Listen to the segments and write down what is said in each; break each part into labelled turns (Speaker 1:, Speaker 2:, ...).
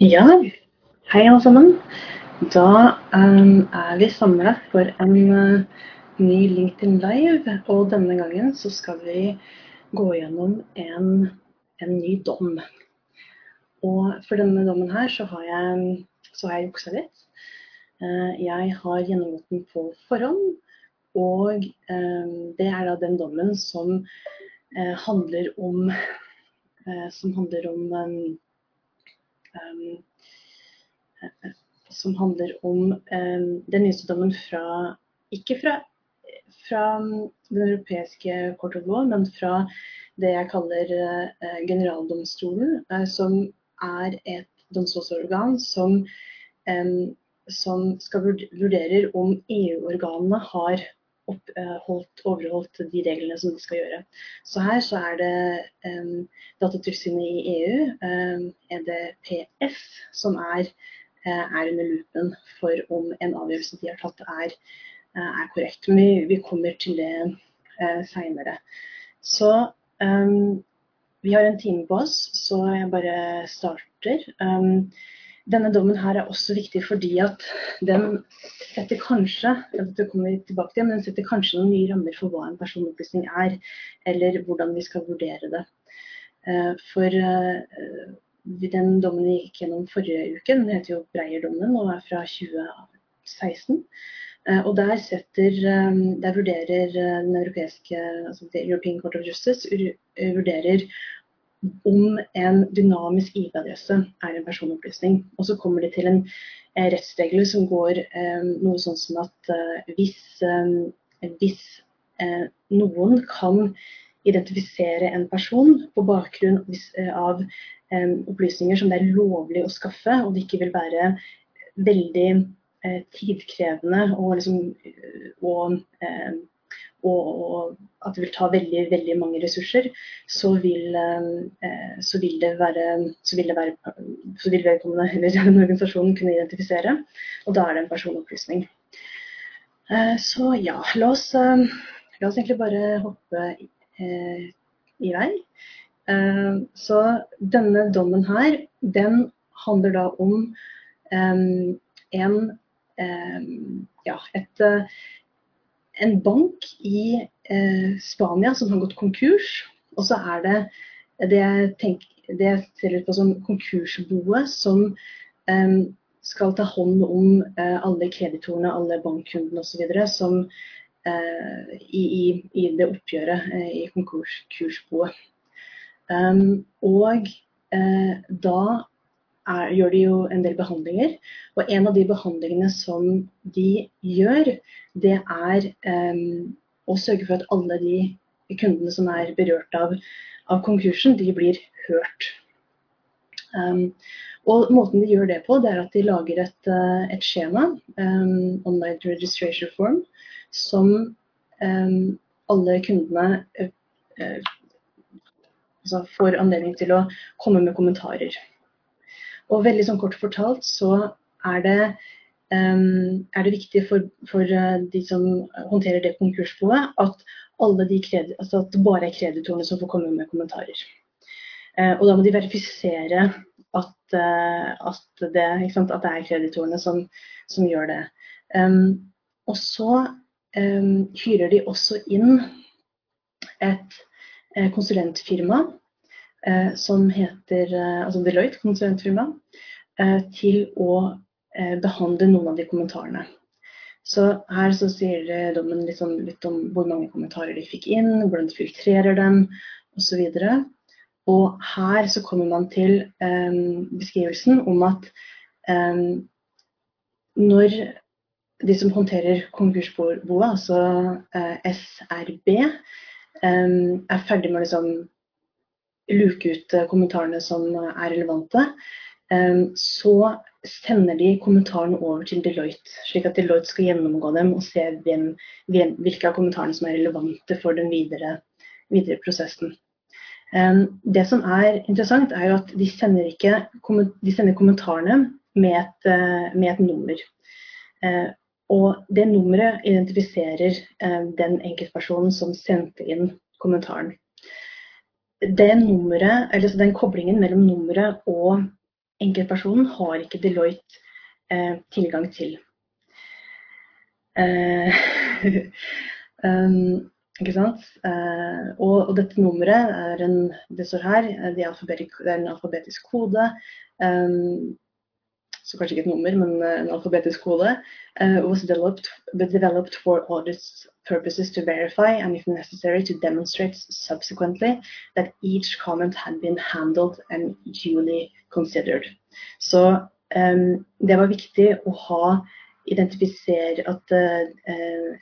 Speaker 1: Ja, hei alle sammen. Da um, er vi samla for en uh, ny LinkedIn Live. Og denne gangen så skal vi gå gjennom en, en ny dom. Og for denne dommen her så har jeg, så har jeg juksa litt. Uh, jeg har gjennomgått den på forhånd. Og um, det er da den dommen som uh, handler om Som handler om um, som handler om um, den nyeste dommen fra Ikke fra, fra Den europeiske court of law, men fra det jeg kaller uh, generaldomstolen, uh, som er et domstolsorgan som, um, som skal vurderer om EU-organene har opp, holdt, overholdt de reglene som de skal gjøre. Så her så er det um, Datatilsynet i EU, um, EDPS, som er, er, under loopen for om en avgjørelse de har tatt er, er korrekt. Men vi, vi, kommer til det uh, seinere. Så um, vi har en time på oss, så jeg bare starter. Um, denne dommen her er også viktig fordi at den setter kanskje dette kommer vi tilbake til, men den setter kanskje noen nye rammer for hva en personopplysning er, eller hvordan vi skal vurdere det. Eh, for eh, den dommen vi gikk gjennom forrige uke, den heter jo Breyer-dommen og er fra 2016. Eh, og der, setter, der vurderer den europeiske, altså European Court of Justice vurderer om en dynamisk IP-adresse er en personopplysning. Og så kommer det til en eh, rettsregel som går eh, noe sånn som at eh, hvis, hvis noen kan identifisere en person på bakgrunn av opplysninger som det er lovlig å skaffe, og det ikke vil være veldig tidkrevende og, liksom, og og, at det vil ta veldig, veldig mange ressurser, så vil, eh, så vil det være så vil det være så vil vedkommende eller den organisasjonen kunne identifisere. Og da er det en personopplysning. Eh, så ja, la oss, eh, la oss egentlig bare hoppe i vei. Så denne dommen her, den handler da om en ja, et en bank i eh, Spania som har gått konkurs. Og så er det det jeg, tenker, det jeg ser litt på som konkursboet som eh, skal ta hånd om eh, alle kreditorene, alle bankkundene osv. som eh, i, i, i, det oppgjøret eh, i konkursboet. Um, og da er, gjør de jo en del behandlinger. Og en av de behandlingene som de gjør, det er um, å sørge for at alle de kundene som er berørt av, av konkursen, de blir hørt. Um, og måten de gjør det på, det er at de lager et, uh, et skjema, um, online registration form, som alle kundene uh, uh, altså får anledning til å komme med kommentarer. Og veldig sånn kort fortalt så er det, um, er det viktig for, for, eh, de som håndterer det konkursboet, at, de altså at det bare er kreditorene som får komme med kommentarer. Uh, og da må de verifisere at, uh, at, det, sant, at det, er kreditorene som, som gjør det. Um, og så um, hyrer de også inn et konsulentfirma som heter eh, altså Deloitte konsulentfirmaet, eh, til å eh, behandle noen av de kommentarene. Så her så sier dommen liksom litt om hvor mange kommentarer de fikk inn, hvordan de filtrerer dem osv. Og, og her så kommer man til beskrivelsen om at når de som håndterer konkursboet, altså SRB, er ferdig med å liksom luke ut eh, kommentarene som er relevante, eh, så sender de kommentarene over til Deloitte, slik at Deloitte skal gjennomgå dem og se hvem, hvilke av kommentarene som er relevante for den videre, videre prosessen. Eh, det som er interessant, er jo at de sender, ikke, de sender kommentarene med et, med et, nummer. Og det nummeret identifiserer den enkeltpersonen som sendte inn kommentaren det nummeret, eller den koblingen mellom nummeret og enkeltpersonen har ikke Deloitte eh, tilgang til. Eh, um, ikke sant? Eh, og, og, dette nummeret er en, det står her, det er en alfabetisk kode. Um, så kanskje ikke et nummer, men en alfabetisk kode. Uh, was developed, developed for audit purposes to verify and if necessary to demonstrate subsequently that each comment had been handled and duly considered. Så um, det var viktig å ha identifisere at uh,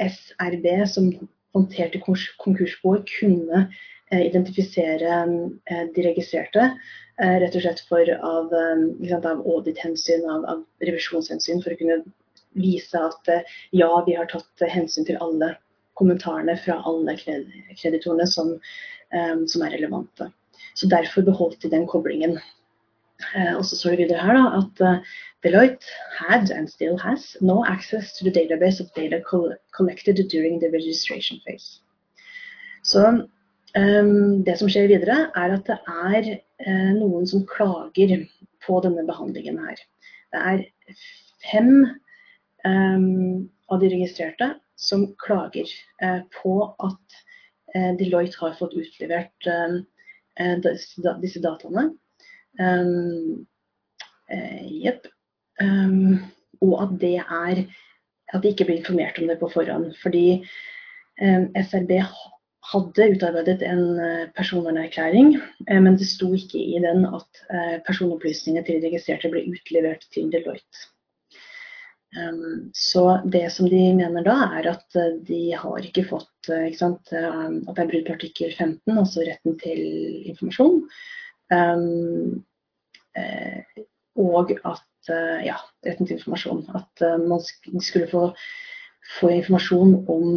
Speaker 1: SRB, som håndterte konkursboet kunne identifisere uh, de registrerte. rett og slett for av, sant, av audit-hensyn, av, av, revisjonshensyn, for å kunne vise at ja, vi har tatt hensyn til alle kommentarene fra alle kreditorene som, som er relevante. Så derfor beholdt de den koblingen. Og så står det videre her da, at Deloitte had and still has no access to the database of data collected during the registration phase. Så det som skjer videre, er at det er uh, noen som klager på denne behandlingen her. Det er fem um, av de registrerte som klager på at Deloitte har fått utlevert disse dataene Jepp. Og at det er at de ikke blir informert om det på forhånd. Fordi SRB hadde utarbeidet en uh, personvernerklæring, uh, men det sto ikke i den at uh, personopplysningene til registrerte ble utlevert til Deloitte. Um, så det som de mener da, er at de har ikke fått ikke sant, At det er brudd på artikkel 15, altså retten til informasjon. Um, eh, og at eh, ja, retten til informasjon. At eh, man skulle få, få informasjon om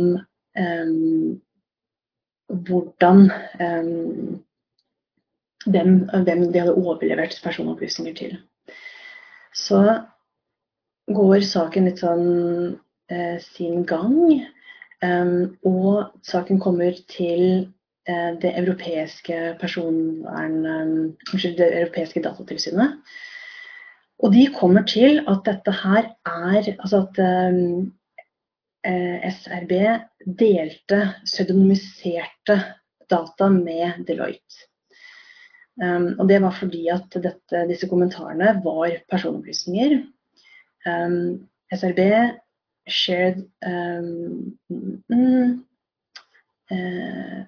Speaker 1: hvordan um, hvem, hvem, de hadde overlevert personopplysninger til. Så går saken litt sånn eh, sin gang. Um, og saken kommer til Eh, det europeiske personvern... Eh, unnskyld, det europeiske datatilsynet. Og de kommer til at dette her er Altså at eh, SRB delte pseudonymiserte data med Deloitte. Um, og det var fordi at dette, disse kommentarene var personopplysninger. Um, SRB shared um, mm, uh,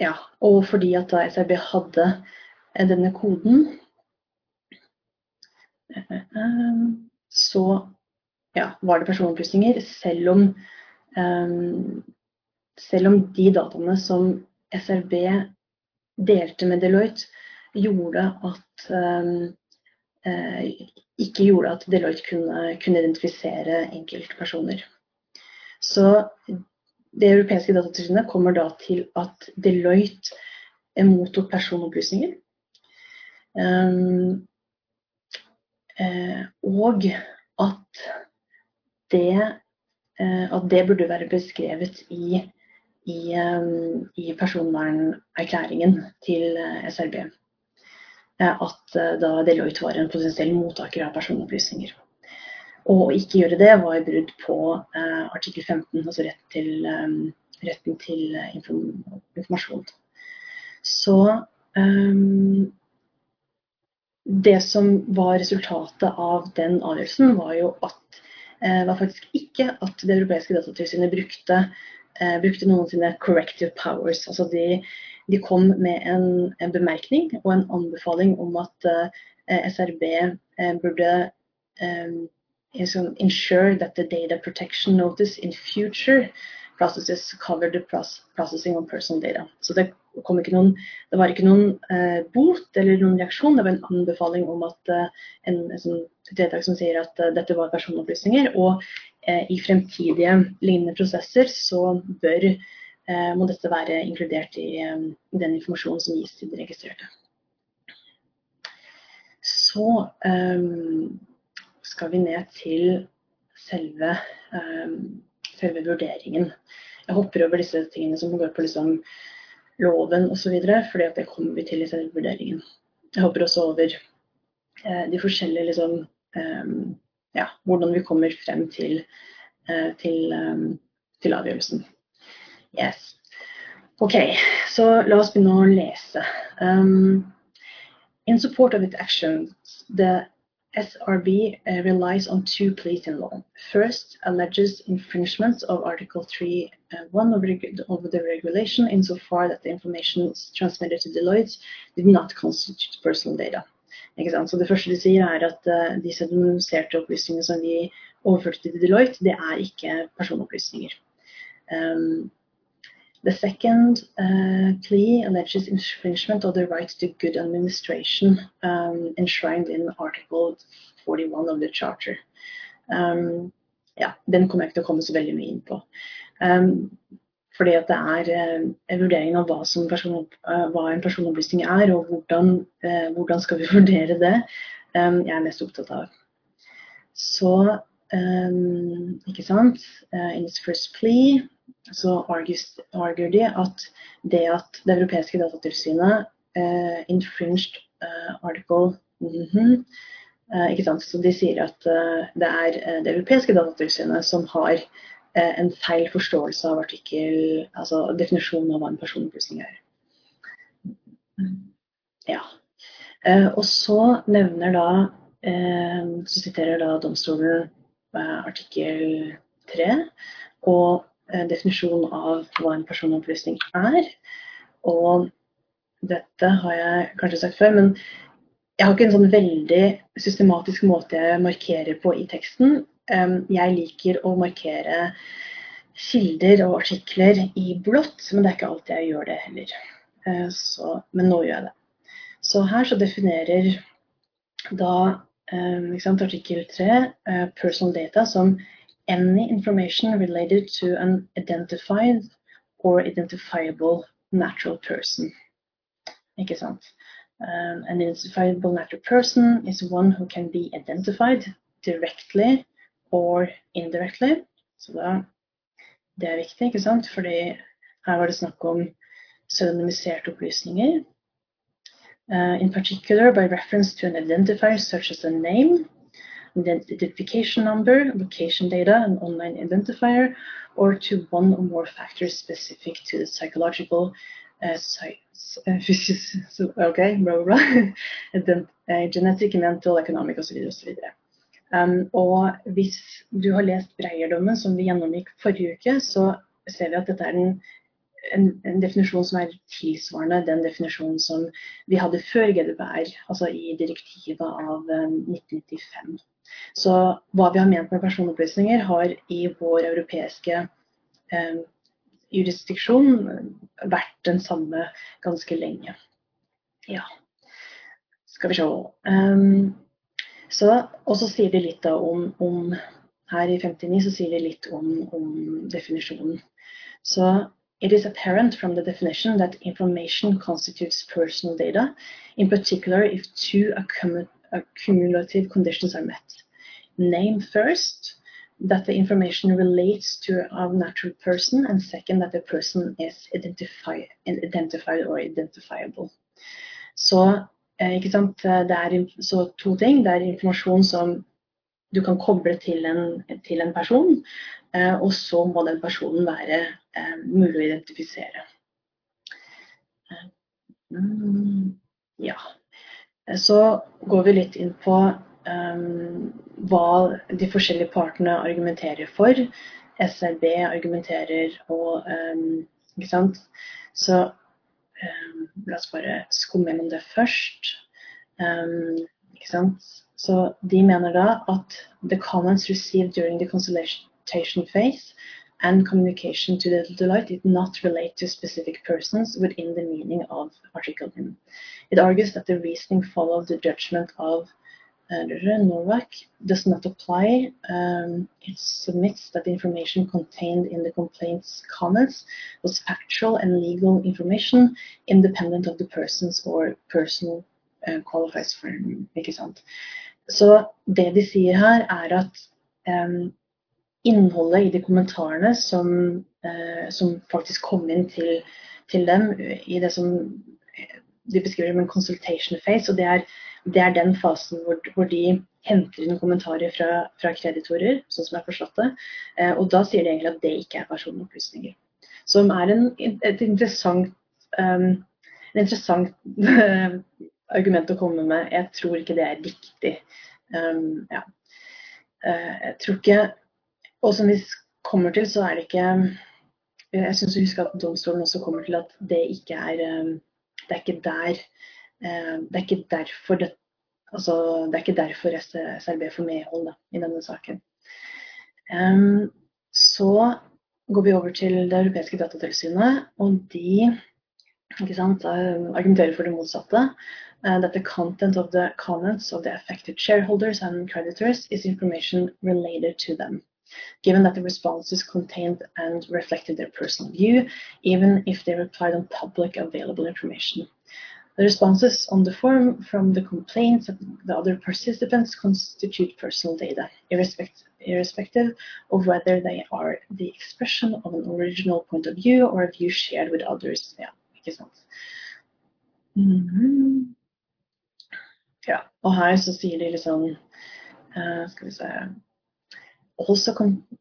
Speaker 1: ja, og fordi at da SRB hadde eh, denne koden, eh, så ja, var det personopplysninger, selv om, selv om de dataene som SRB delte med Deloitte, gjorde at um, uh, ikke gjorde at Deloitte kunne, kunne identifisere enkeltpersoner. Så det europeiske datatilsynet kommer da til at Deloitte mottok personopplysninger. Um, uh, og at det, at det, burde være beskrevet i, i, um, i personvernerklæringen til uh, SRB. at da Deloitte var en potensiell mottaker av personopplysninger. Og å ikke gjøre det var brudd på artikkel 15, altså rett til, um, retten til informasjon. Så um, det som var resultatet av den avgjørelsen, var jo at var faktisk ikke at det europeiske datatilsynet brukte, brukte noen sine corrective powers. Altså de, de kom med en, en, bemerkning og en anbefaling om at SRB burde um, ensure that the data protection notice in future processes cover the processing of personal data. Så det, noen, det var ikke noen uh, bot eller noen reaksjon, det var en anbefaling om at uh, en, en, et vedtak som sier at uh, dette var personopplysninger, og i fremtidige lignende prosesser så bør, må dette være inkludert i um, den informasjonen som gis til de registrerte. Så skal vi ned til selve, um, selve vurderingen. Jeg hopper over disse tingene som går på liksom loven osv., fordi det kommer vi til i selve vurderingen. jeg hopper også over eh, de forskjellige liksom eh, Ja, hvordan vi kommer frem til, eh, til, til avgjørelsen. Yes. Ok, så la oss begynne å lese. Um, in support of its actions, the SRB uh, relies on two pleas in law. First, alleges infringements of Article 3 uh, 1 of, of, the regulation insofar that the information transmitted to Deloitte did not constitute personal data. Så Det første de sier, er at uh, de pseudonymiserte opplysningene som vi overførte til Deloitte, det er ikke personopplysninger. Um, the second uh, plea alleges infringement of the right to good administration um, enshrined in Article 41 of the Charter. Um, ja, den kommer jeg ikke til å komme så veldig mye inn på. Um, fordi at det er uh, vurderingen av hva, person, uh, hva, en personopplysning er, og hvordan, uh, hvordan skal vi vurdere det, um, jeg er mest opptatt av. Så, um, ikke sant, uh, in its first plea så arguer de at det at det europeiske datatilsynet uh, infringed uh, article mm -hmm, eh, ikke sant? Så de sier at det er det europeiske datatilsynet som har en feil forståelse av artikkel, altså definisjonen av hva en personopplysning er. Ja. og så nevner da Så siterer da domstolen artikkel 3 og Eh, definisjon av hva en personopplysning er. Og dette har jeg kanskje sagt før, men jeg har ikke en sånn veldig systematisk måte jeg markerer på i teksten. Jeg liker å markere kilder og artikler i blått, men det er ikke alltid jeg gjør det heller. Eh, så, men nå gjør jeg det. Så her så definerer da sant, artikkel 3 eh, personal data som any information related to an identified or identifiable natural person. Ikke sant? Um, an identifiable natural person is one who can be identified directly or indirectly. Så da, det er viktig, ikke sant? Fordi her var det snakk om pseudonymiserte opplysninger. Uh, in particular by reference to an identifier such as a name, identification number, location data, an online identifier, or to one or more factors specific to the psychological, uh, uh okay, bra, blah, blah. Uh, genetic, mental, economic osv. osv. Um, og hvis du har lest Breyer-dommen som vi gjennomgikk forrige uke, så ser vi at dette er en, en, en, definisjon som er tilsvarende den definisjonen som vi hadde før GDPR, altså i direktivet av um, 1995. Så hva vi har ment med personopplysninger, har i vår europeiske eh, jurisdiksjon vært den samme ganske lenge. Ja, skal vi se. Um, så, og så sier de litt da om, om, Her i 59 så sier de litt om, om definisjonen. Så It is apparent from the definition that information constitutes personal data, in particular if two accumulative conditions are met. Name first, that the information relates to a natural person, and second, that the person is identified or identifiable. Så, eh, ikke sant? Det er så to ting. Det er informasjon som du kan koble til en, til en person, eh, og så må den personen være eh, mulig å identifisere. Mm, ja. Så går vi litt inn på hva de forskjellige partene argumenterer for. SRB argumenterer og um, Ikke sant. Så um, la oss bare skumme gjennom det først. ikke sant. Så de mener da at the comments received during the consultation phase and communication to the delight did not relate to specific persons within the meaning of Article 10. It argues that the reasoning followed the judgment of Novak does not apply. Um, it submits that the information contained in the complaint's comments was factual and legal information independent of the persons or personal uh, qualifies for ikke sant? Så det de sier her, er at um, innholdet i de kommentarene som, uh, som faktisk kom inn til, til dem i det som de beskriver som en consultation phase. og Det er, det er den fasen hvor, hvor, de henter inn kommentarer fra, fra kreditorer, sånn som jeg har forstått det. Eh, og da sier de egentlig at det ikke er personopplysninger. Som er en, et interessant, um, en interessant argument å komme med. Jeg tror ikke det er riktig. Um, ja. uh, jeg tror ikke Og som vi kommer til, så er det ikke Jeg syns å huske at domstolen også kommer til at det ikke er um, Det er ikke der Det er ikke derfor det Altså, det er ikke derfor SRB får medhold da, i denne saken. Så går vi over til det europeiske datatilsynet, og de sant, argumenterer for det motsatte. Uh, that the content of the comments of the affected shareholders and creditors is information related to them, given that the responses contained and reflected their personal view, even if they replied on public available information. The responses on the form from the complaints of the other participants constitute personal data, irrespective of whether they are the expression of an original point of view or a view shared with others. Ja, ikke sant? Mm. Ja, og her så sier de liksom uh, Skal vi se Also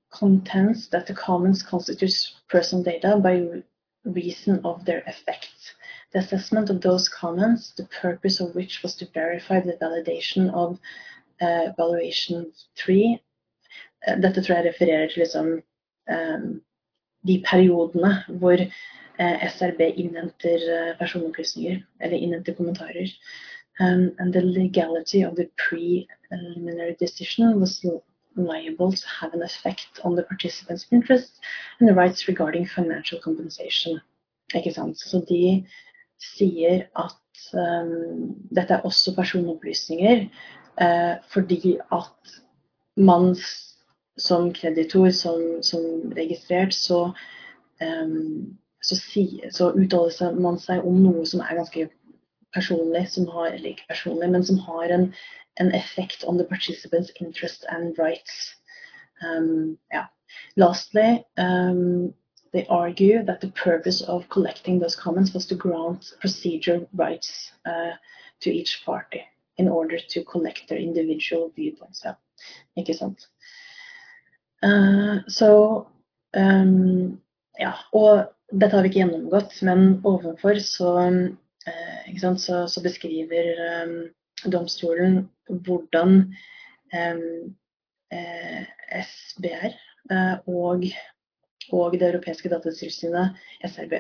Speaker 1: contends that the comments constitutes personal data by reason of their effect. The assessment of those comments, the purpose of which was to verify the validation of uh, valuation 3 uh, Dette tror jeg refererer til liksom, um, de periodene hvor uh, SRB innhenter uh, personopplysninger, eller innhenter kommentarer. Um, and the legality of the preliminary decision was liable to have an effect on the participants' interests and the rights regarding financial compensation. Ikke sant? Så de sier at um, dette er også personopplysninger uh, fordi at man som kreditor, som, som registrert, så, um, så, si, så uttaler man seg om noe som er ganske personlig, som har, eller ikke personlig, men som har en, en effekt on the participants' interest and rights. Um, ja. Lastly, um, they argue that the purpose of collecting those comments was to grant procedure rights uh, to each party in order to collect their individual viewpoints. Ikke sant? Uh, så um, Ja, og dette har vi ikke gjennomgått, men ovenfor så Eh, så, så, beskriver um, domstolen hvordan um, eh, SBR eh, og, og, det europeiske datatilsynet, SRB.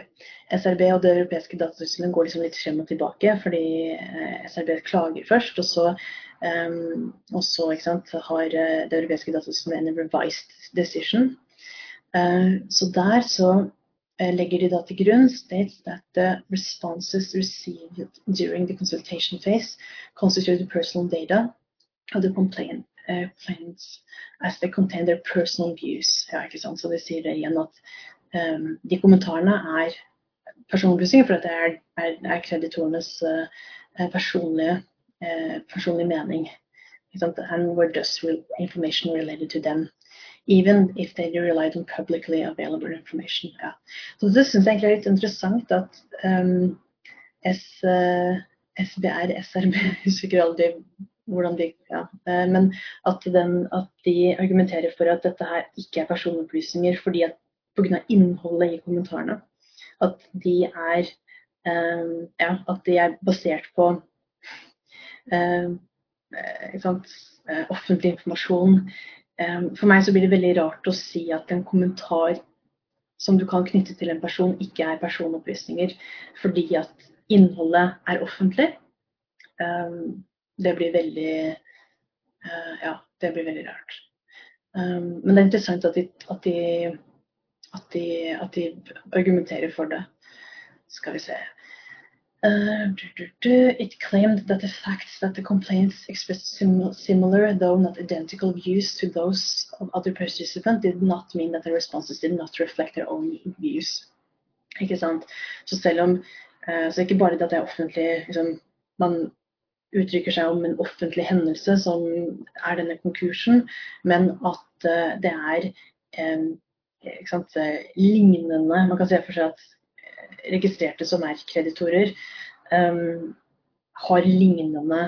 Speaker 1: SRB og det europeiske datatilsynet går liksom litt frem og tilbake, fordi eh, SRB klager først, og så, um, og så sant, har det europeiske datatilsynet en revised decision. Uh, så der så Eh, legger de da til grunn states that the responses received during the consultation phase constitute personal data of the complaint, uh, complaints as they contain their personal views. Ja, ikke sant? Så det sier det igjen at um, de kommentarene er personopplysninger, for det er, er, er kreditorenes uh, personlige, uh, personlige mening. And were just information related to them even if they relied on publicly available information. Ja. Så det syns jeg egentlig er litt interessant at um, S, uh, SBR, SRB, husker aldri hvordan de ja, uh, Men at, den, at, de argumenterer for at dette her ikke er personopplysninger fordi at pga. innholdet i kommentarene. At de er um, ja, at de er basert på uh, offentlig informasjon for meg så blir det veldig rart å si at en kommentar som du kan knytte til en person, ikke er personopplysninger fordi at innholdet er offentlig. Det blir veldig uh, Ja, det blir veldig rart. Men det er interessant at de, at de, at de, at de argumenterer for det. Skal vi se Uh, it claimed that the facts that the complaints expressed sim similar, though not identical, views to those of other participants did not mean that the responses did not reflect their own views. Ikke sant? Så selv om uh, Så ikke bare det at det er offentlig liksom, Man uttrykker seg om en offentlig hendelse som er denne konkursen, men at uh, det er um, sant, lignende Man kan se for seg at registrerte som er kreditorer, um, har lignende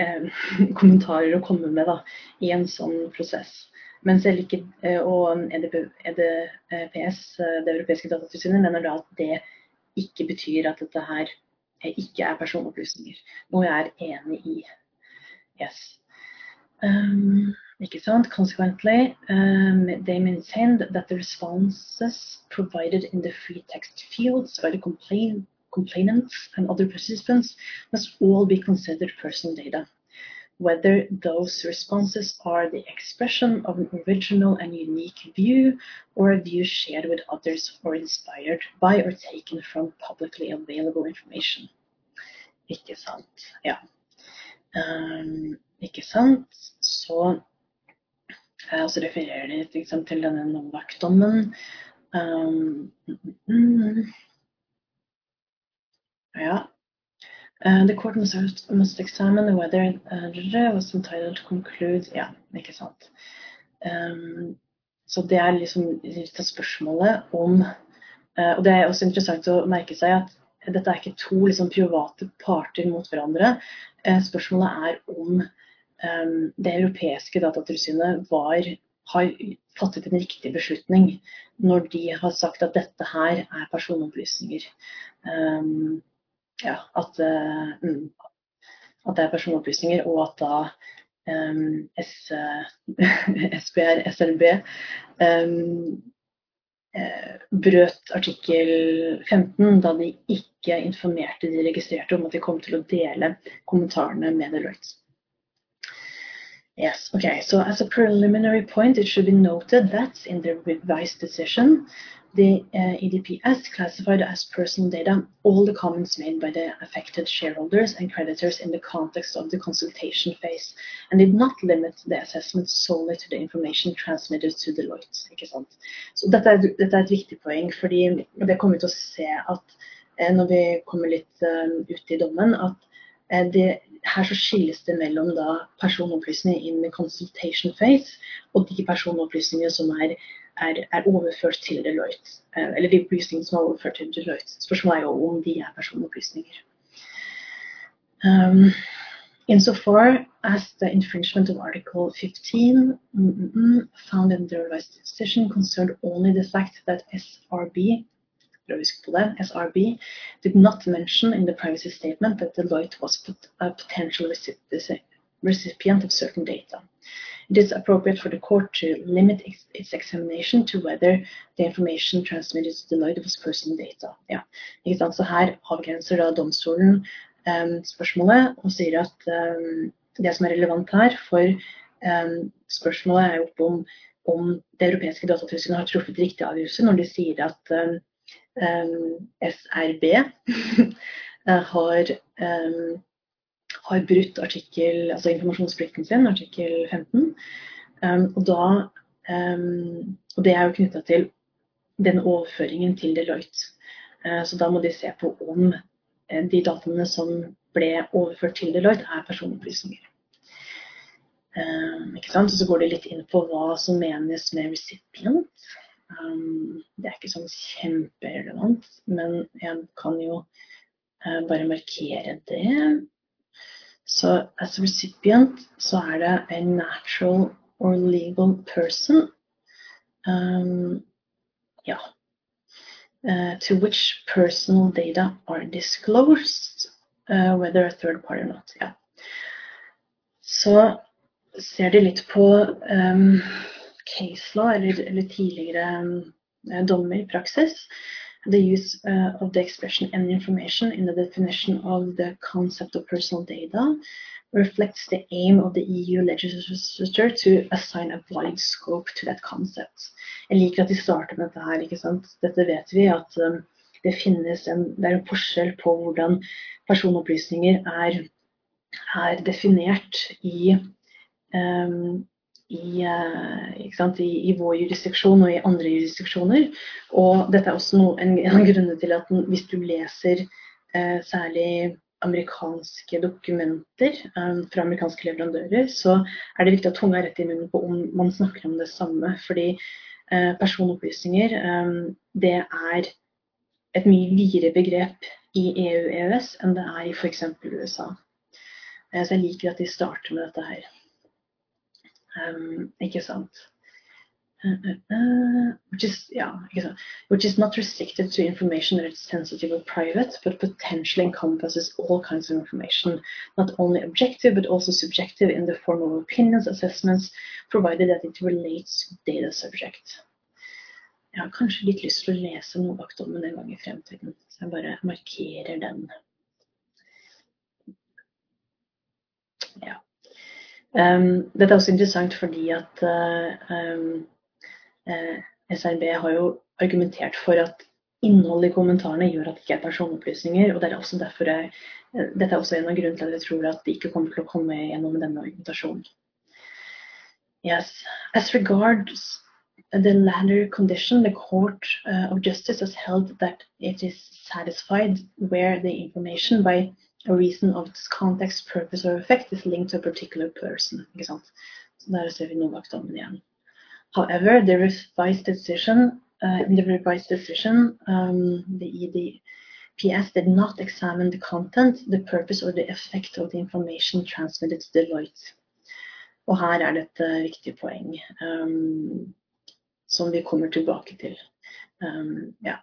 Speaker 1: um, kommentarer å komme med da, i en sånn prosess. Men selv ikke, og EDPS, det europeiske datatilsynet, mener da at det ikke betyr at dette her ikke er personopplysninger. Noe jeg er enig i. Yes. Um, ikke sant? Consequently, um, they maintained that the responses provided in the free text fields by the complain complainants and other participants must all be considered personal data, whether those responses are the expression of an original and unique view or a view shared with others or inspired by or taken from publicly available information. Ikke sant? Ja. Um, ikke sant? Så Og så refererer de liksom, til denne Novak-dommen. Um, mm, ja. Uh, the court must, must examine whether uh, was entitled to conclude Ja, ikke sant. Um, så det er liksom litt av spørsmålet om uh, Og det er også interessant å merke seg at dette er ikke to liksom, private parter mot hverandre. Uh, spørsmålet er om um, det europeiske datatilsynet var, har fattet en riktig beslutning når de har sagt at dette her er personopplysninger. Um, ja, at, uh, at, det er personopplysninger, og at da um, S, SBR, SLB um, brøt artikkel 15 da de ikke informerte de registrerte om at de kom til å dele kommentarene med Deloitte. Yes, okay. So as a preliminary point, it should be noted that in the revised decision, the uh, EDPS classified as personal data all the comments made by the affected shareholders and creditors in the context of the consultation phase, and did not limit the assessment solely to the information transmitted to Deloitte. Ikke sant? Så dette er, dette er et viktig poeng, fordi det kommer vi til å se at eh, når vi kommer litt uh, ut i dommen, at eh, det her så skilles det mellom da personopplysninger in the consultation phase og de personopplysningene som er, er, er overført til Deloitte. Eh, eller de opplysningene som er overført til Deloitte. Spørsmålet er jo om de er personopplysninger. Um, insofar as the infringement of Article 15 mm, mm, mm, found in the revised decision concerned only the fact that SRB SRB, did not mention in the privacy statement that Deloitte was a potential recipient of certain data. It is appropriate for the court to limit its examination to whether the information transmitted to Deloitte was personal data. Ja, ikke sant? Så her avgrenser da domstolen um, spørsmålet og sier at um, det som er relevant her for um, spørsmålet er jo om, om det europeiske datatilsynet har truffet riktig avgjørelse når de sier at SRB har, um, har, brutt artikkel, altså informasjonsplikten sin, artikkel 15. Um, og, da, og det er jo knytta til den overføringen til Deloitte. Uh, så da må de se på om uh, de dataene som ble overført til Deloitte, er personopplysninger. Um, ikke sant? Og så går de litt inn på hva som menes med recipient. Um, det er ikke sånn kjemperelevant, men jeg kan jo uh, bare markere det. Så as recipient så er det a natural or legal person. Um, ja. Uh, to which personal data are disclosed, uh, whether a third party or not. Ja. Så ser de litt på um, case law, eller, eller tidligere um, dommer i praksis, the use uh, of the expression any information in the definition of the concept of personal data reflects the aim of the EU legislature to assign a wide scope to that concept. Jeg liker at de starter med dette her. ikke sant? Dette vet vi at um, det finnes en, det er en forskjell på hvordan personopplysninger er, er definert i um, i, sant, i, i, vår jurisdiksjon og i andre jurisdiksjoner. Og dette er også noe, en, en av grunnene til at hvis du leser eh, særlig amerikanske dokumenter eh, fra amerikanske leverandører, så er det viktig at tunga er rett i munnen på om man snakker om det samme. Fordi eh, personopplysninger um, det er et mye videre begrep i EU-EØS enn det er i f.eks. USA. Så jeg liker at de starter med dette her. Um, ikke sant? Uh, which is yeah, which is not restricted to information that is sensitive or private, but potentially encompasses all kinds of information, not only objective but also subjective in the form of opinions, assessments, provided that it relates to data subject. Jeg har kanskje litt lyst til å lese noe bak dommen en gang i fremtiden, så jeg bare markerer den. Ja. Um, dette er også interessant fordi at um, uh, SRB har jo argumentert for at innholdet i kommentarene gjør at det ikke er personopplysninger. og det er også derfor jeg, uh, Dette er også en av grunnene til at jeg tror at de ikke kommer til å komme gjennom denne argumentasjonen. Yes. As regards the latter condition, the Court uh, of Justice has held that it is satisfied where the information by a reason of its context, purpose or effect is linked to a particular person. Ikke sant? Så der ser vi Novak-dommen igjen. However, the revised decision, uh, in the revised decision, um, the EDPS did not examine the content, the purpose or the effect of the information transmitted to Deloitte. Og her er det et viktig poeng um, som vi kommer tilbake til. Um, ja.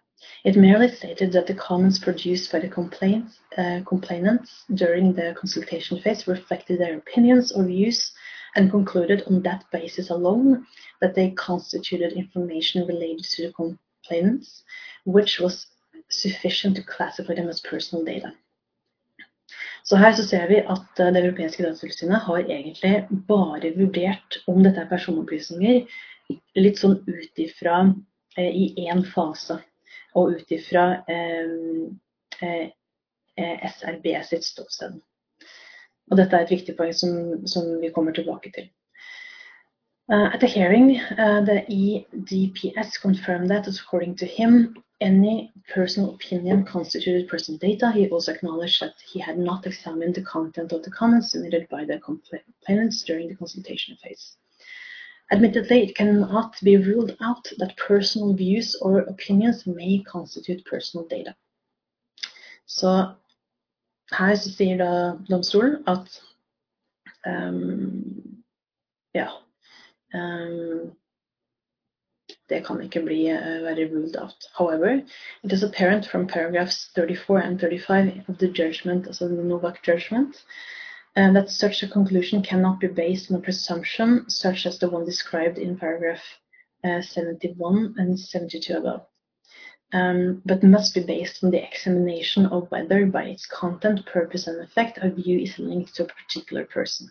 Speaker 1: It merely stated that the comments produced by the uh, complainants during the consultation phase reflected their opinions or views and concluded on that basis alone that they constituted information related to the complainants, which was sufficient to classify them as personal data. Så her så ser vi at Det europeiske datatilsynet har egentlig bare vurdert om dette er personopplysninger litt sånn ut ifra eh, i én fase og ut ifra eh, eh, SRB sitt ståsted. Og dette er et viktig poeng som, som vi kommer tilbake til. Uh, at the hearing, uh, the EDPS confirmed that, according to him, any personal opinion constituted personal data. He also acknowledged that he had not examined the content of the comments submitted by the complainants during the consultation phase. Admittedly, it cannot be ruled out that personal views or opinions may constitute personal data. Så her så sier da domstolen at um, ja um, det kan ikke bli uh, være ruled out. However, it is apparent from paragraphs 34 and 35 of the judgment, also the Novak judgment, and that such a conclusion cannot be based on a presumption such as the one described in paragraph uh, 71 and 72 above, um, but must be based on the examination of whether by its content, purpose and effect a view is linked to a particular person.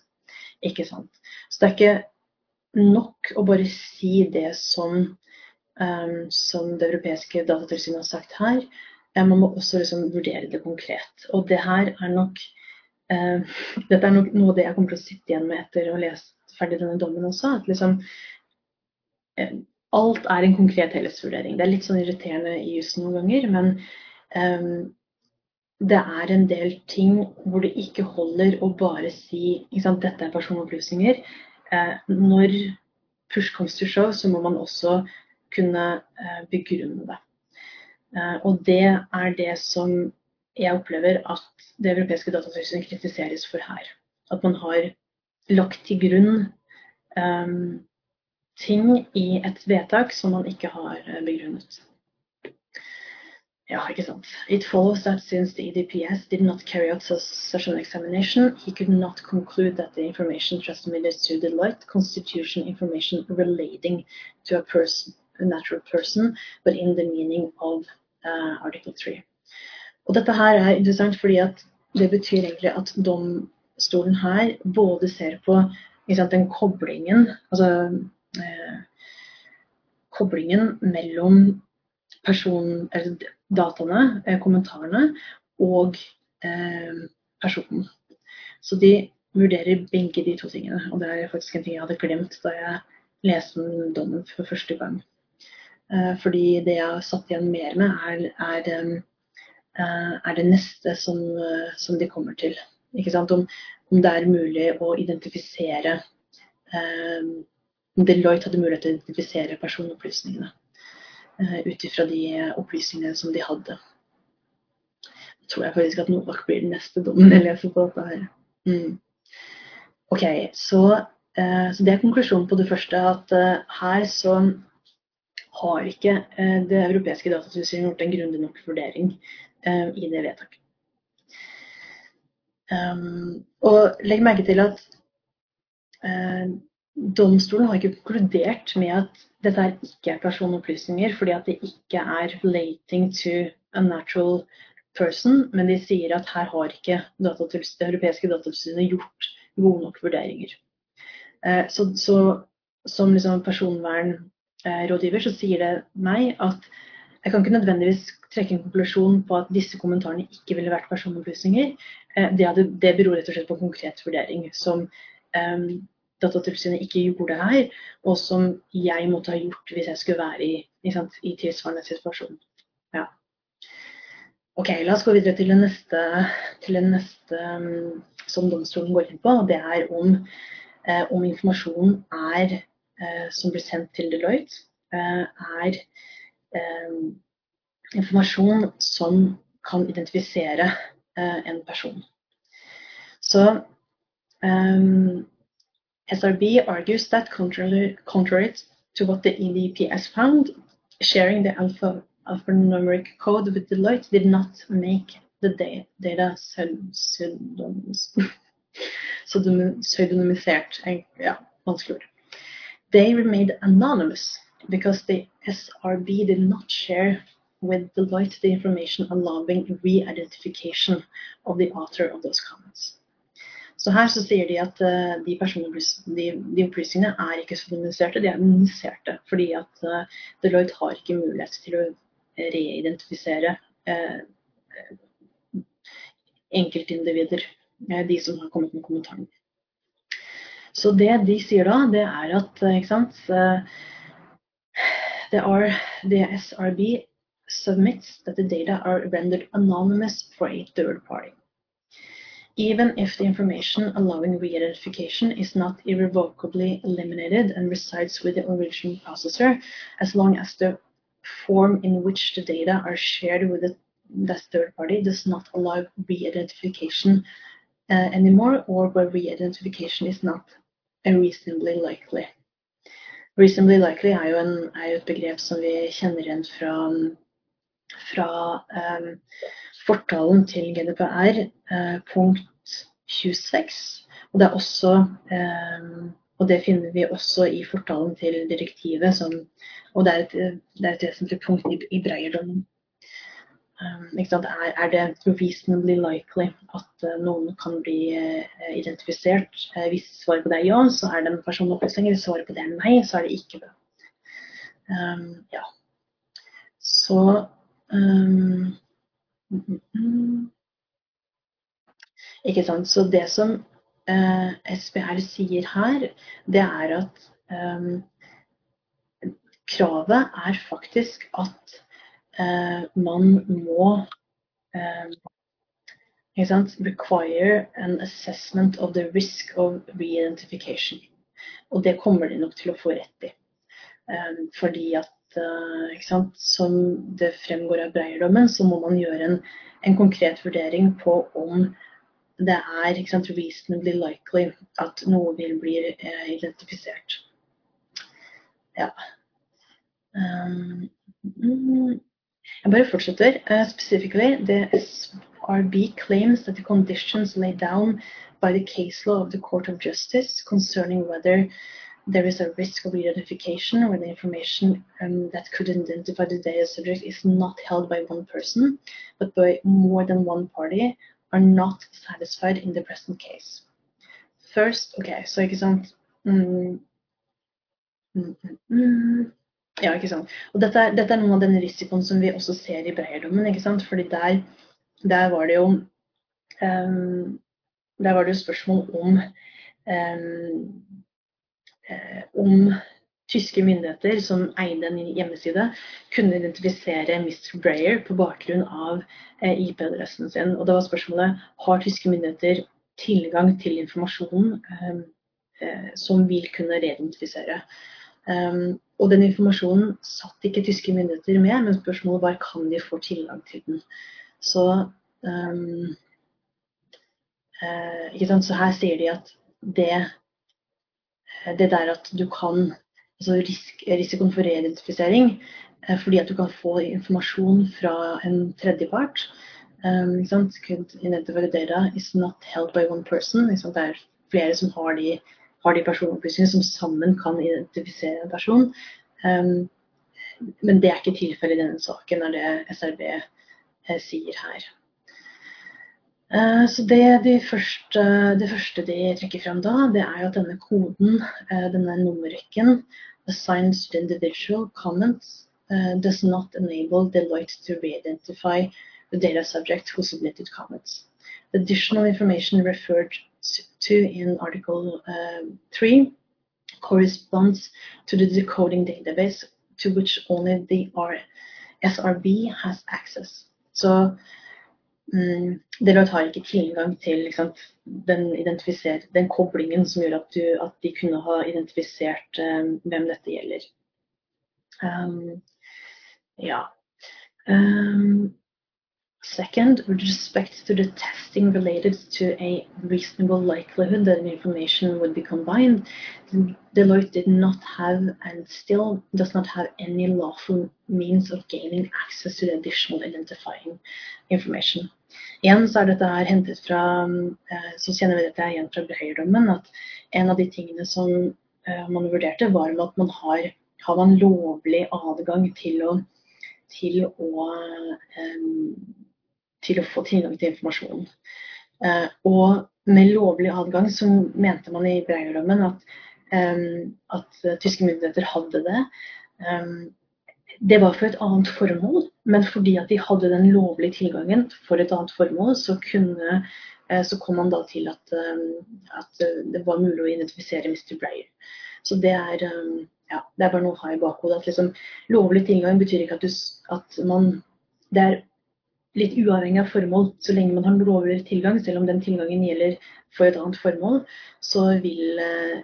Speaker 1: Ikke sant? Så det er ikke nok å bare si det som, um, som det europeiske datatilsynet har sagt her. Man må også liksom vurdere det konkret. Og det her er nok Uh, dette er noe av det jeg kommer til å sitte igjen med etter å ha lest ferdig denne dommen også. At liksom uh, Alt er en konkret helhetsvurdering. Det er litt sånn irriterende i jussen noen ganger, men um, det er en del ting hvor det ikke holder å bare si sant, dette er personopplysninger. Uh, når push comes to show, så må man også kunne begrunne det. og det er det som jeg opplever at det europeiske datatilsynet kritiseres for her. At man har lagt til grunn um, ting i et vedtak som man ikke har eh, begrunnet. Ja, ikke sant. It follows that since the EDPS did not carry out such an examination, he could not conclude that the information transmitted to Deloitte constitution information relating to a person, a natural person, but in the meaning of uh, Article 3. Og dette her er interessant fordi at det betyr egentlig at domstolen her både ser på sant, den koblingen Altså eh, koblingen mellom person, eller dataene, eh, kommentarene, og eh, personen. Så de vurderer begge de to tingene. Og det er faktisk en ting jeg hadde glemt da jeg leste den dommen for første gang. Eh, fordi det jeg satt igjen mer med, er, er Eh, er det neste som, eh, som de kommer til. Om, om, det er mulig å identifisere um, Om Deloitte hadde mulighet til å identifisere personopplysningene ut ifra de opplysningene som de hadde. Jeg tror jeg faktisk at Novak blir den neste dommen jeg leser på dette her. Mm. Ok, så, så, det er konklusjonen på det første. At her så har ikke det europeiske datatilsynet gjort en grundig nok vurdering i det vedtaket. Um, og legg merke til at domstolen har ikke konkludert med at dette ikke er personopplysninger fordi at det ikke er relating to a natural person, men de sier at her har ikke det europeiske datatilsynet gjort gode nok vurderinger. Eh, så, så som liksom personvernrådgiver så sier det meg at jeg kan ikke nødvendigvis trekke en konklusjon på at disse kommentarene ikke ville vært personopplysninger. Eh, det, hadde, det beror rett og slett på konkret vurdering som um, Datatilsynet ikke gjorde her, og som jeg måtte ha gjort hvis jeg skulle være i, i tilsvarende situasjon. Ja. Ok, La oss gå videre til det neste, til det neste um, som domstolen går inn på. og Det er om, eh, om informasjonen er, eh, som blir sendt til Deloitte, eh, er informasjon som kan identifisere eh, en person. Så um, SRB argues that contrary, contrary to what the EDPS found, sharing the alpha, alphanumeric code with Deloitte did not make the da data pseudonymisert. Ja, vanskelig ord. They remained anonymous because the SRB did not share with Deloitte the information allowing re-identification of the author of those comments. Så her så sier de at uh, de, de, de, opplysningene er ikke pseudonymiserte, de er anonymiserte. Fordi at uh, Deloitte har ikke mulighet til å reidentifisere uh, enkeltindivider, de som har kommet med kommentaren. Så det de sier da, det er at ikke sant, are, the SRB submits that the data are rendered anonymous for a third party. even if the information allowing re-identification is not irrevocably eliminated and resides with the original processor, as long as the form in which the data are shared with the, that third party does not allow re-identification uh, anymore, or where re-identification is not reasonably likely. Reasonably likely er jo, en, er jo, et begrep som vi kjenner igjen fra, fra um, fortalen til GDPR, eh, punkt 26. Og det, også, eh, og det finner vi også i fortalen til direktivet, som, og det er et, det er et vesentlig punkt i, i Breierdommen. Um, er, det reasonably likely at uh, noen kan bli uh, identifisert? Uh, hvis svaret på det er ja, så er det en personlig opplysning. Hvis svaret på det er nei, så er det ikke det. Um, ja. Så um, ikke sant. Så det som uh, SPR sier her, det er at um, kravet er faktisk at eh, man må eh, require an assessment of the risk of re-identification. Og det kommer de nok til å få rett i. Eh, fordi at Eh, sant, som det fremgår av Breierdommen, så må man gjøre en, en, konkret vurdering på om det er sant, reasonably likely at noe vil bli eh, identifisert. Ja. Um, jeg bare fortsetter. Uh, specifically, the SRB claims that the conditions laid down by the case law of the Court of Justice concerning whether there is a risk of re-identification where the information um, that could identify the data subject is not held by one person, but by more than one party, are not satisfied in the present case. First, ok, så ikke sant mm, mm, mm, Ja, ikke sant. Og dette er, dette er, noen av den risikoen som vi også ser i Breierdommen, ikke sant. Fordi der, der var det jo um, Der var det jo spørsmål om um, om tyske myndigheter som eide en hjemmeside, kunne identifisere Mr. Breyer på bakgrunn av eh, IP-adressen sin. Og da var spørsmålet har tyske myndigheter tilgang til informasjonen um, som vil kunne reidentifisere. Um, og den informasjonen satt ikke tyske myndigheter med, men spørsmålet var kan de få tilgang til den. Så um, eh? Så her sier de at det, det der at du kan altså risk, Risikoen for reidentifisering eh, fordi at du kan få informasjon fra en tredjepart um, ikke sant? Could is not held by one person. Det er flere som har de, har de personopplysninger som sammen kan identifisere en person. Um, men det er ikke tilfellet i denne saken, er det SRB eh, sier her. Eh, så det, de første, det første de trekker frem da, det er jo at denne koden, eh, denne nummerrekken, assigned to individual comments, does not enable Deloitte to re-identify the data subject who submitted comments. Additional information referred to in Article uh, 3 corresponds to the decoding database to which only the SRB has access. Så mm, dere har ikke tilgang til liksom, den, den, koblingen som gjør at, du, at, de kunne ha identifisert um, hvem dette gjelder. Um, ja. Um, Second, with respect to the testing related to a reasonable likelihood that information would be combined, Deloitte did not have and still does not have any lawful means of gaining access to the additional identifying information. Igjen så er dette her hentet fra eh, så kjenner vi dette igjen fra Breyer-dommen, at en av de tingene som eh, man vurderte, var at man har, har man lovlig adgang til å, til å um, til å få tilgang til informasjon. Eh, og med lovlig adgang så mente man i Breierdommen at, eh, at tyske myndigheter hadde det. Eh, det var for et annet formål, men fordi at de hadde den lovlige tilgangen for et annet formål, så, kunne, så kom man da til at, at, det var mulig å identifisere Mr. Breyer. Så det er, ja, det er bare noe å ha i bakhodet. At liksom, lovlig tilgang betyr ikke at, du, at man Det er litt uavhengig av formål. Så lenge man har lovlig tilgang, selv om den tilgangen gjelder for et annet formål, så vil, eh,